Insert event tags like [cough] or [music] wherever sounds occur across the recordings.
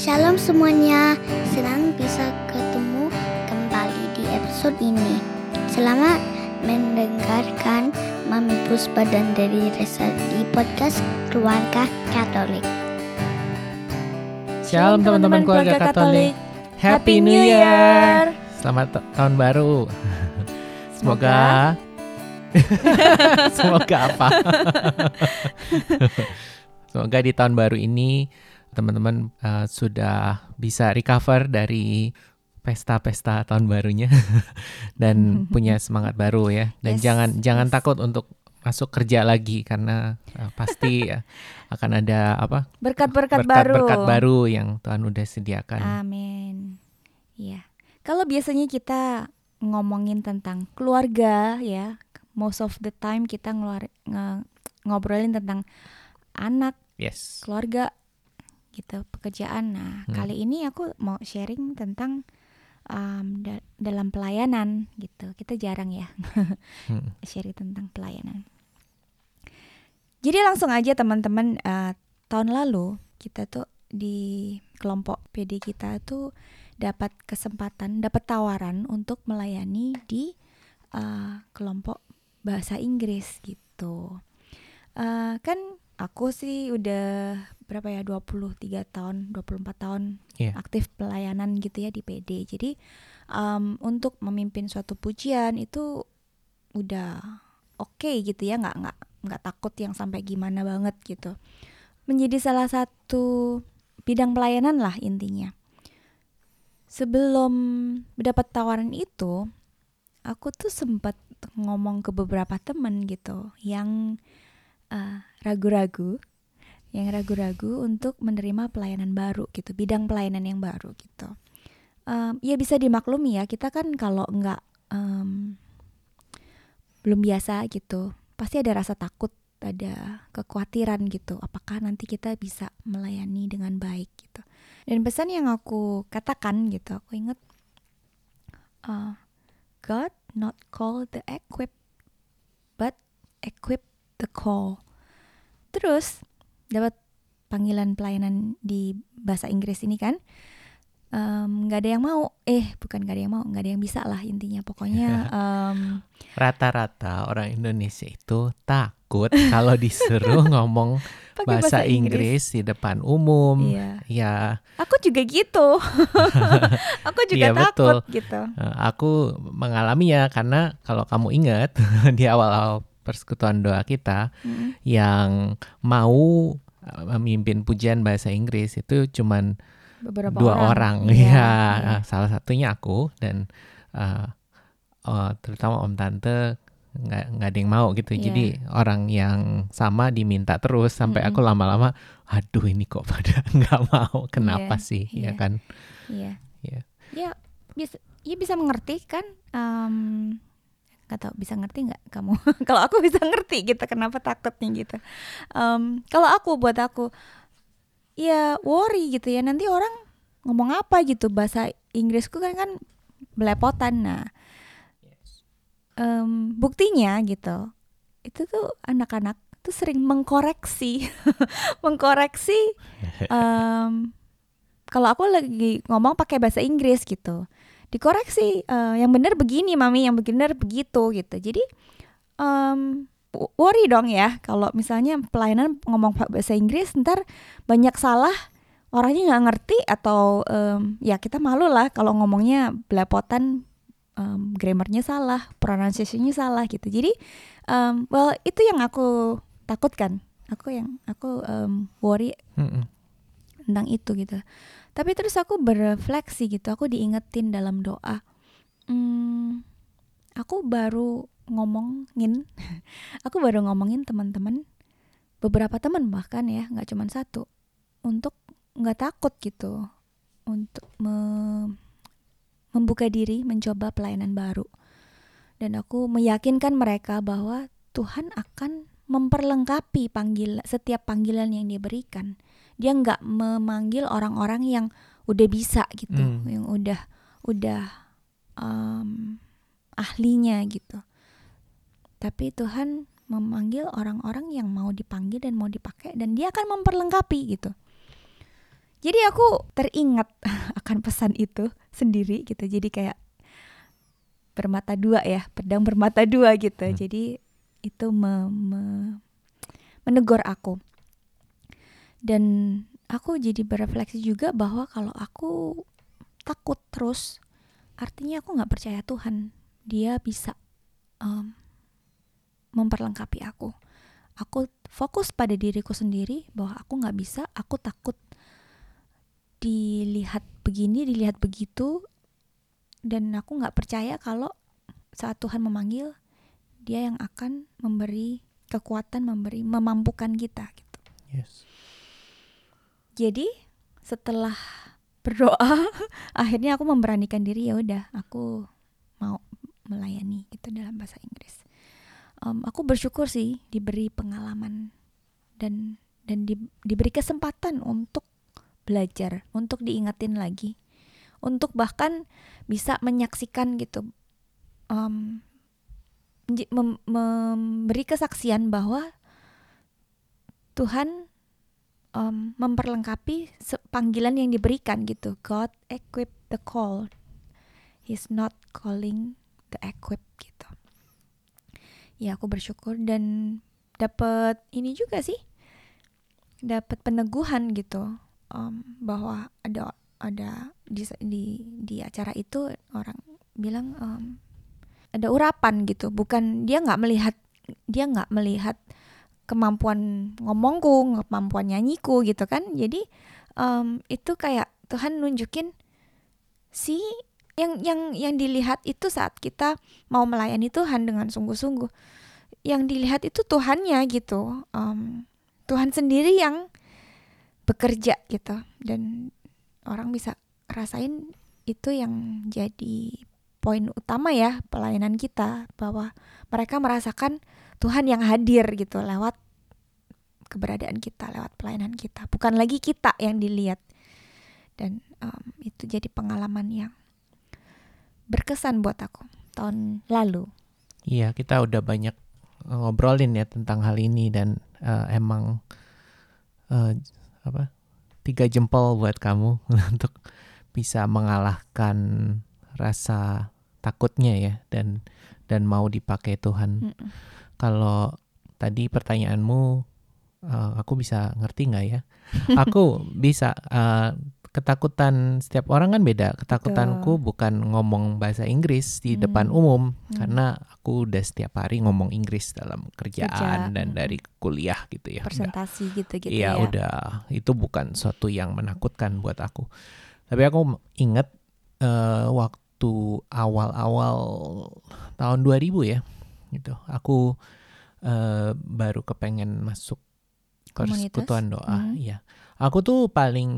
Shalom semuanya, senang bisa ketemu kembali di episode ini. Selamat mendengarkan Mami Puspa dan dari Resa di podcast Keluarga Katolik. Shalom teman-teman keluarga Katolik. Happy New Year. Selamat tahun baru. [laughs] Semoga Semoga [laughs] apa? [laughs] Semoga di tahun baru ini teman-teman uh, sudah bisa recover dari pesta-pesta tahun barunya [laughs] dan [laughs] punya semangat baru ya. Dan Yes, jangan jangan yes. takut untuk masuk kerja lagi karena uh, pasti uh, [laughs] akan ada apa? Berkat-berkat baru. berkat baru yang Tuhan udah sediakan. Amin. Iya. Kalau biasanya kita ngomongin tentang keluarga ya, most of the time kita ngeluar, nge- ngobrolin tentang anak, Yes. keluarga gitu, pekerjaan. Nah, Hmm. kali ini aku mau sharing tentang um, da- dalam pelayanan gitu. Kita jarang ya Hmm. [laughs] sharing tentang pelayanan. Jadi langsung aja teman-teman eh, tahun lalu kita tuh di kelompok PD kita tuh dapat kesempatan, dapat tawaran untuk melayani di eh, kelompok bahasa Inggris gitu. Eh, kan aku sih udah berapa ya 23 tahun, 24 tahun Iya. aktif pelayanan gitu ya di PD. Jadi em, untuk memimpin suatu pujian itu udah oke gitu ya nggak nggak nggak takut yang sampai gimana banget gitu menjadi salah satu bidang pelayanan lah intinya sebelum mendapat tawaran itu aku tuh sempat ngomong ke beberapa temen gitu yang eh, ragu-ragu yang ragu-ragu untuk menerima pelayanan baru gitu bidang pelayanan yang baru gitu. Em, ya bisa dimaklumi ya kita kan kalau nggak em, belum biasa gitu pasti ada rasa takut ada kekhawatiran gitu apakah nanti kita bisa melayani dengan baik gitu. Dan pesan yang aku katakan gitu aku inget uh, God not call the equip but equip the call terus dapat panggilan pelayanan di bahasa Inggris ini kan nggak ada yang mau eh bukan nggak ada yang mau nggak ada yang bisa lah intinya pokoknya [laughs] em, Rata-rata orang Indonesia itu takut [laughs] kalau disuruh ngomong [laughs] pakai bahasa Inggris di depan umum. Iya. Ya, Aku juga gitu. aku juga Iya, takut betul. gitu. eh, aku mengalaminya karena kalau kamu ingat di awal-awal persekutuan doa kita Mm. yang mau eh, memimpin pujian bahasa Inggris itu cuman Beberapa dua orang. orang, Iya, ya iya. salah satunya aku dan eh, eh, terutama om tante nggak nggak ada yang mau gitu Iya. jadi orang yang sama diminta terus sampai Mm-mm. aku lama-lama aduh ini kok pada [laughs] nggak mau kenapa Iya, sih iya. ya kan Iya. Iya. Ya bisa ya bisa mengerti kan Em, nggak tahu bisa ngerti nggak kamu? [laughs] Kalau aku bisa ngerti gitu kenapa takutnya gitu. Em, kalau aku buat aku ya worry gitu ya. Nanti orang ngomong apa gitu bahasa Inggrisku kan kan belepotan. Nah em, buktinya gitu itu tuh anak-anak tuh sering mengkoreksi. [laughs] Mengkoreksi [laughs] em, kalau aku lagi ngomong pakai bahasa Inggris gitu dikoreksi eh, yang benar begini mami yang benar begitu gitu jadi w- worry dong ya kalau misalnya pelayanan ngomong bahasa Inggris ntar banyak salah orangnya nggak ngerti atau em, ya kita malu lah kalau ngomongnya belepotan em, grammarnya salah pronunciation-nya salah gitu jadi em, well itu yang aku takutkan aku yang aku em, worry Mm-mm. tentang itu gitu. Tapi terus aku berefleksi gitu, aku diingetin dalam doa. Hmm, aku baru ngomongin, [laughs] aku baru ngomongin teman-teman, beberapa teman bahkan ya, nggak cuma satu, untuk nggak takut gitu, untuk me- membuka diri, mencoba pelayanan baru. Dan aku meyakinkan mereka bahwa Tuhan akan memperlengkapi panggil setiap panggilan yang diberikan dia nggak memanggil orang-orang yang udah bisa gitu, Hmm. yang udah udah em, ahlinya gitu. Tapi Tuhan memanggil orang-orang yang mau dipanggil dan mau dipakai dan dia akan memperlengkapi gitu. jadi aku teringat [laughs] akan pesan itu sendiri gitu jadi kayak bermata dua ya pedang bermata dua gitu Hmm. jadi itu me- me- menegur aku dan aku jadi berefleksi juga bahwa kalau aku takut terus artinya aku nggak percaya Tuhan. Dia bisa em, memperlengkapi aku. Aku fokus pada diriku sendiri bahwa aku nggak bisa aku takut dilihat begini dilihat begitu dan aku nggak percaya kalau saat Tuhan memanggil dia yang akan memberi kekuatan memberi memampukan kita gitu. Yes. Jadi setelah berdoa [laughs] akhirnya aku memberanikan diri ya udah aku mau melayani gitu dalam bahasa Inggris. Em, aku bersyukur sih diberi pengalaman dan dan di- diberi kesempatan untuk belajar untuk diingetin lagi untuk bahkan bisa menyaksikan gitu mem- memberi kesaksian bahwa Tuhan um, memperlengkapi panggilan yang diberikan gitu. God equip the call. He's not calling the equip gitu. Ya aku bersyukur dan dapat ini juga sih. Dapat peneguhan gitu um, bahwa ada ada di di di acara itu orang bilang um, ada urapan gitu. Bukan dia nggak melihat dia nggak melihat kemampuan ngomongku, kemampuan nyanyiku gitu kan. Jadi em, itu kayak Tuhan nunjukin si yang yang yang dilihat itu saat kita mau melayani Tuhan dengan sungguh-sungguh. Yang dilihat itu Tuhannya gitu. Em, Tuhan sendiri yang bekerja gitu dan orang bisa rasain itu yang jadi poin utama ya pelayanan kita bahwa mereka merasakan Tuhan yang hadir gitu lewat keberadaan kita, lewat pelayanan kita. Bukan lagi kita yang dilihat. Dan em, itu jadi pengalaman yang berkesan buat aku tahun lalu. Iya, kita udah banyak ngobrolin ya tentang hal ini dan eh, emang eh, apa tiga jempol buat kamu [laughs] untuk bisa mengalahkan rasa takutnya ya dan dan mau dipakai Tuhan. Mm-mm. Kalau tadi pertanyaanmu, eh, aku bisa ngerti nggak ya? [laughs] Aku bisa. eh, ketakutan setiap orang kan beda. Ketakutanku bukan ngomong bahasa Inggris di Hmm. depan umum, Hmm. karena aku udah setiap hari ngomong Inggris dalam kerjaan Kerja, dan mm. dari kuliah gitu ya. Presentasi gitu-gitu Iya ya. udah itu bukan suatu yang menakutkan buat aku. Tapi aku inget eh, waktu awal-awal tahun 2000 ya, gitu. Aku eh, baru kepengen masuk persekutuan doa. Hmm. Iya, aku tuh paling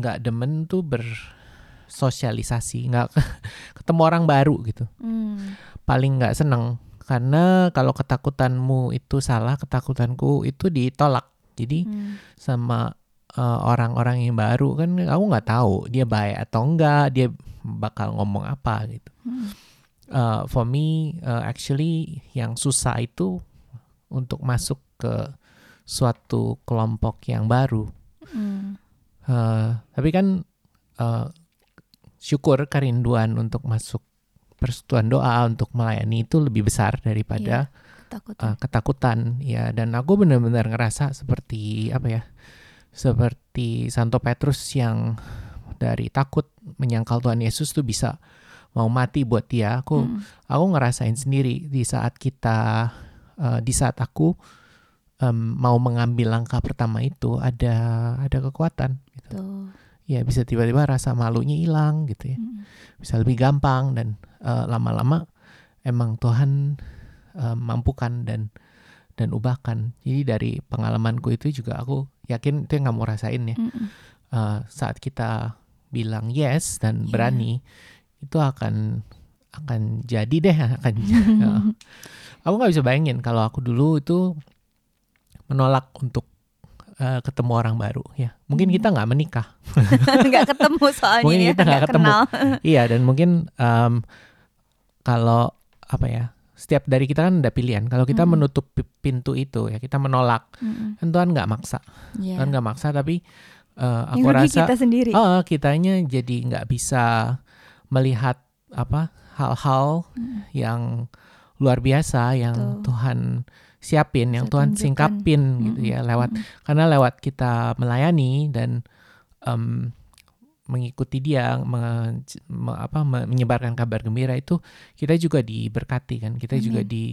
nggak demen tuh bersosialisasi, nggak [laughs] ketemu orang baru gitu. Hmm. Paling nggak seneng karena kalau ketakutanmu itu salah, ketakutanku itu ditolak. Jadi Hmm. sama uh, orang-orang yang baru kan aku nggak tahu dia baik atau enggak dia bakal ngomong apa gitu Hmm. Uh, for me uh, actually yang susah itu untuk masuk ke suatu kelompok yang baru Hmm. Uh, tapi kan uh, syukur kerinduan untuk masuk persekutuan doa untuk melayani itu lebih besar daripada Ketakutan. uh, ketakutan ya dan aku benar-benar ngerasa seperti apa ya seperti Santo Petrus yang dari takut menyangkal Tuhan Yesus tuh bisa mau mati buat dia aku Hmm. aku ngerasain sendiri di saat kita uh, di saat aku em, mau mengambil langkah pertama itu ada ada kekuatan gitu Tuh. ya bisa tiba-tiba rasa malunya hilang gitu ya Hmm. bisa lebih gampang dan eh, lama-lama emang Tuhan eh, mampukan dan dan ubahkan. Jadi dari pengalamanku itu juga aku yakin itu yang kamu rasain ya. Hmm. Eh, saat kita bilang yes dan Iya. berani itu akan akan jadi deh [laughs] akan. ya. Aku nggak bisa bayangin kalau aku dulu itu menolak untuk eh, ketemu orang baru ya. Mungkin Hmm. kita nggak menikah. [laughs] nggak ketemu [laughs] soalnya Mungkin ya, kita nggak ketemu. kenal. Iya dan mungkin em, kalau apa ya setiap dari kita kan ada pilihan. Kalau kita Mm. menutup pi- pintu itu ya kita menolak Mm-mm. kan Tuhan nggak maksa. Iya. Tuhan nggak maksa tapi uh, aku rasa kita sendiri. Oh, kitanya jadi nggak bisa melihat apa hal-hal Mm. yang luar biasa yang Betul. Tuhan siapin, yang Tuhan tunjukkan. singkapin gitu Mm-mm, ya lewat mm-mm. karena lewat kita melayani dan em, mengikuti dia, me- me- apa me- menyebarkan kabar gembira itu kita juga diberkati kan, kita juga di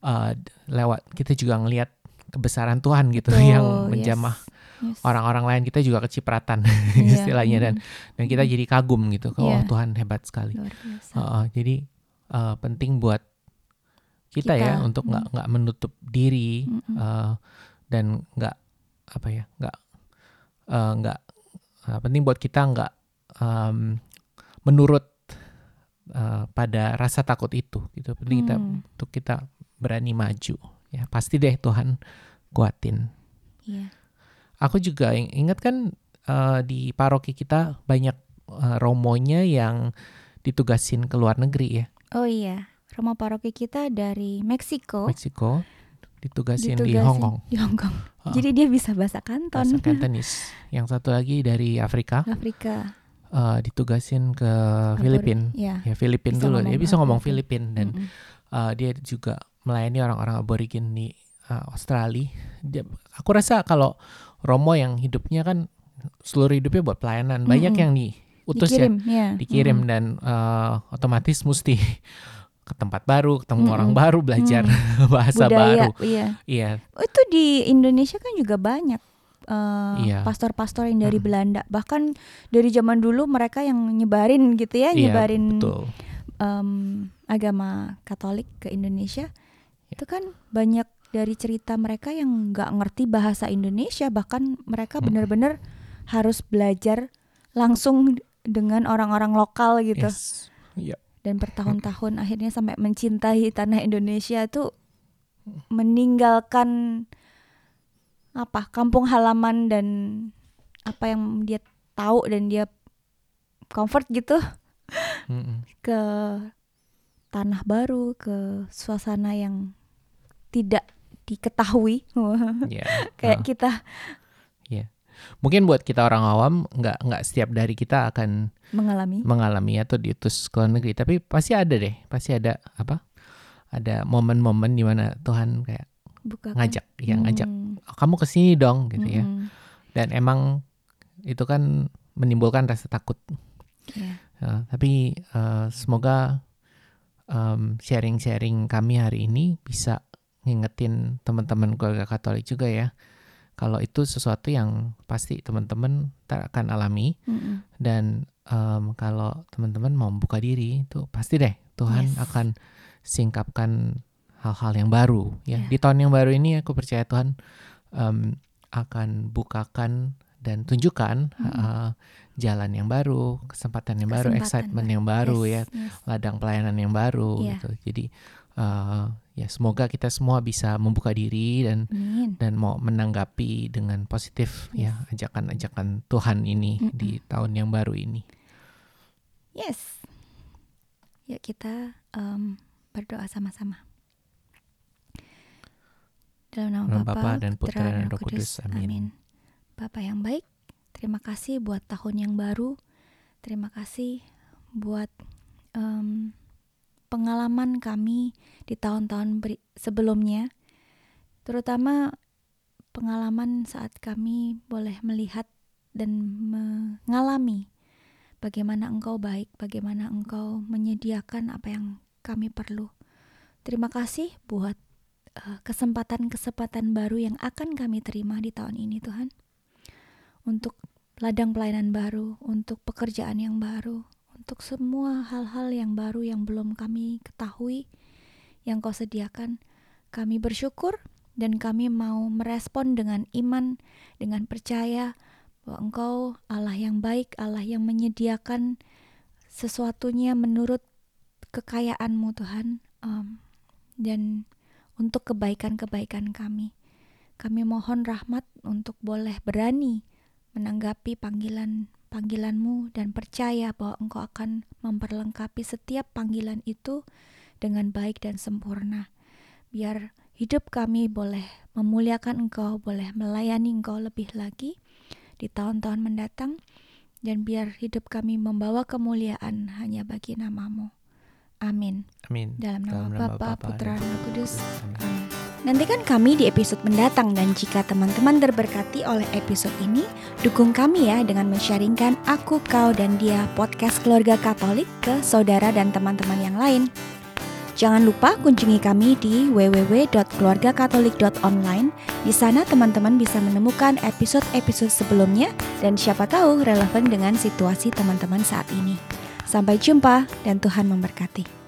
uh, lewat kita juga ngelihat kebesaran Tuhan gitu Betul, [laughs] yang menjamah yes. Orang-orang lain kita juga kecipratan Iya, [laughs] istilahnya dan mm, dan kita jadi kagum gitu oh Iya. Tuhan hebat sekali biasa. Heeh, jadi eh, penting buat kita, ya Kita, untuk nggak mm. nggak menutup diri eh, dan nggak apa ya nggak eh, nggak eh, penting buat kita nggak em, menurut eh, pada rasa takut itu gitu penting kita Hmm. untuk kita berani maju ya pasti deh Tuhan kuatin Iya. Aku juga ing- ingat kan eh, di paroki kita banyak eh, romonya yang ditugasin ke luar negeri ya, Oh iya, rumah paroki kita dari Meksiko. Meksiko, ditugasin, di ditugasin Hong Kong, Di Hong Kong. Heeh. Jadi dia bisa bahasa Kanton. bahasa Cantonese. Yang satu lagi dari Afrika, Afrika. eh, ditugasin ke Filipina. Ya. Ya Filipin Bisa dulu, dia bisa ngomong Filipin. Filipin dan Mm-mm. eh, dia juga melayani orang-orang aborigin di eh, Australia. Dia, aku rasa kalau Romo yang hidupnya kan seluruh hidupnya buat pelayanan, banyak Mm-mm. yang diutus ya dikirim, ya. dikirim Mm. dan eh, otomatis mesti [laughs] ke tempat baru, ketemu Mm-mm. orang baru, belajar [laughs] bahasa budaya, baru. iya. Iya, Oh, itu di Indonesia kan juga banyak eh, Iya. pastor-pastor yang dari Mm. Belanda. Bahkan dari zaman dulu mereka yang nyebarin gitu ya, iya, nyebarin betul. em, agama Katolik ke Indonesia. Ya. Itu kan banyak dari cerita mereka yang nggak ngerti bahasa Indonesia, bahkan mereka Mm. benar-benar harus belajar langsung dengan orang-orang lokal gitu. Yes. Iya. Dan bertahun-tahun akhirnya sampai mencintai tanah Indonesia itu meninggalkan apa kampung halaman dan apa yang dia tahu dan dia comfort gitu Mm-mm. ke tanah baru, ke suasana yang tidak diketahui. Iya. [laughs] Kayak Ah. kita Mungkin buat kita orang awam nggak nggak setiap dari kita akan mengalami. mengalami atau diutus ke luar negeri, tapi pasti ada deh, pasti ada apa? Ada momen-momen di mana Tuhan kayak Bukakan. ngajak, ya ngajak, Mm, "Oh, kamu ke sini dong gitu ya. mm-mm. Dan emang itu kan menimbulkan rasa takut. Iya. Ya, tapi eh, semoga em, sharing-sharing kami hari ini bisa ngingetin teman-teman keluarga Katolik juga ya. Kalau itu sesuatu yang pasti teman-teman tak akan alami Mm-mm. dan em, kalau teman-teman mau buka diri itu pasti deh Tuhan Yes. akan singkapkan hal-hal yang baru ya. Ya. Di tahun yang baru ini aku percaya Tuhan em, akan bukakan dan tunjukkan Mm-mm. eh, jalan yang baru, kesempatan yang baru, excitement baru. yang baru ya, Yes, yes. ladang pelayanan yang baru Iya. gitu. Jadi eh, ya semoga kita semua bisa membuka diri dan Amin. dan mau menanggapi dengan positif ya ajakan-ajakan Tuhan ini Mm-mm. di tahun yang baru ini. Yes. Yuk kita em, berdoa sama-sama. Dalam nama Dalam Bapa, Bapa dan Putra dan Roh Kudus. Amin. Amin. Bapak yang baik, terima kasih buat tahun yang baru. Terima kasih buat em, pengalaman kami di tahun-tahun sebelumnya. Terutama pengalaman saat kami boleh melihat dan mengalami bagaimana Engkau baik, bagaimana Engkau menyediakan apa yang kami perlu. Terima kasih buat eh, kesempatan-kesempatan baru yang akan kami terima di tahun ini, Tuhan. Untuk ladang pelayanan baru, untuk pekerjaan yang baru, untuk semua hal-hal yang baru yang belum kami ketahui, yang Kau sediakan. Kami bersyukur dan kami mau merespon dengan iman, dengan percaya bahwa Engkau Allah yang baik, Allah yang menyediakan sesuatunya menurut kekayaan-Mu Tuhan, Em, dan untuk kebaikan-kebaikan kami. Kami mohon rahmat untuk boleh berani menanggapi panggilan panggilan-Mu dan percaya bahwa Engkau akan memperlengkapi setiap panggilan itu dengan baik dan sempurna. Biar hidup kami boleh memuliakan Engkau, boleh melayani Engkau lebih lagi di tahun-tahun mendatang dan biar hidup kami membawa kemuliaan hanya bagi namamu. Amin. Amin. Dalam nama, Dalam nama Bapa, Putra, dan Roh Kudus. Amin. Amin. Nantikan kami di episode mendatang dan jika teman-teman terberkati oleh episode ini, dukung kami ya dengan men-sharingkan Aku, Kau, dan Dia podcast keluarga Katolik ke saudara dan teman-teman yang lain. Jangan lupa kunjungi kami di www.keluargakatolik.online. Di sana teman-teman bisa menemukan episode-episode sebelumnya dan siapa tahu relevan dengan situasi teman-teman saat ini. Sampai jumpa dan Tuhan memberkati.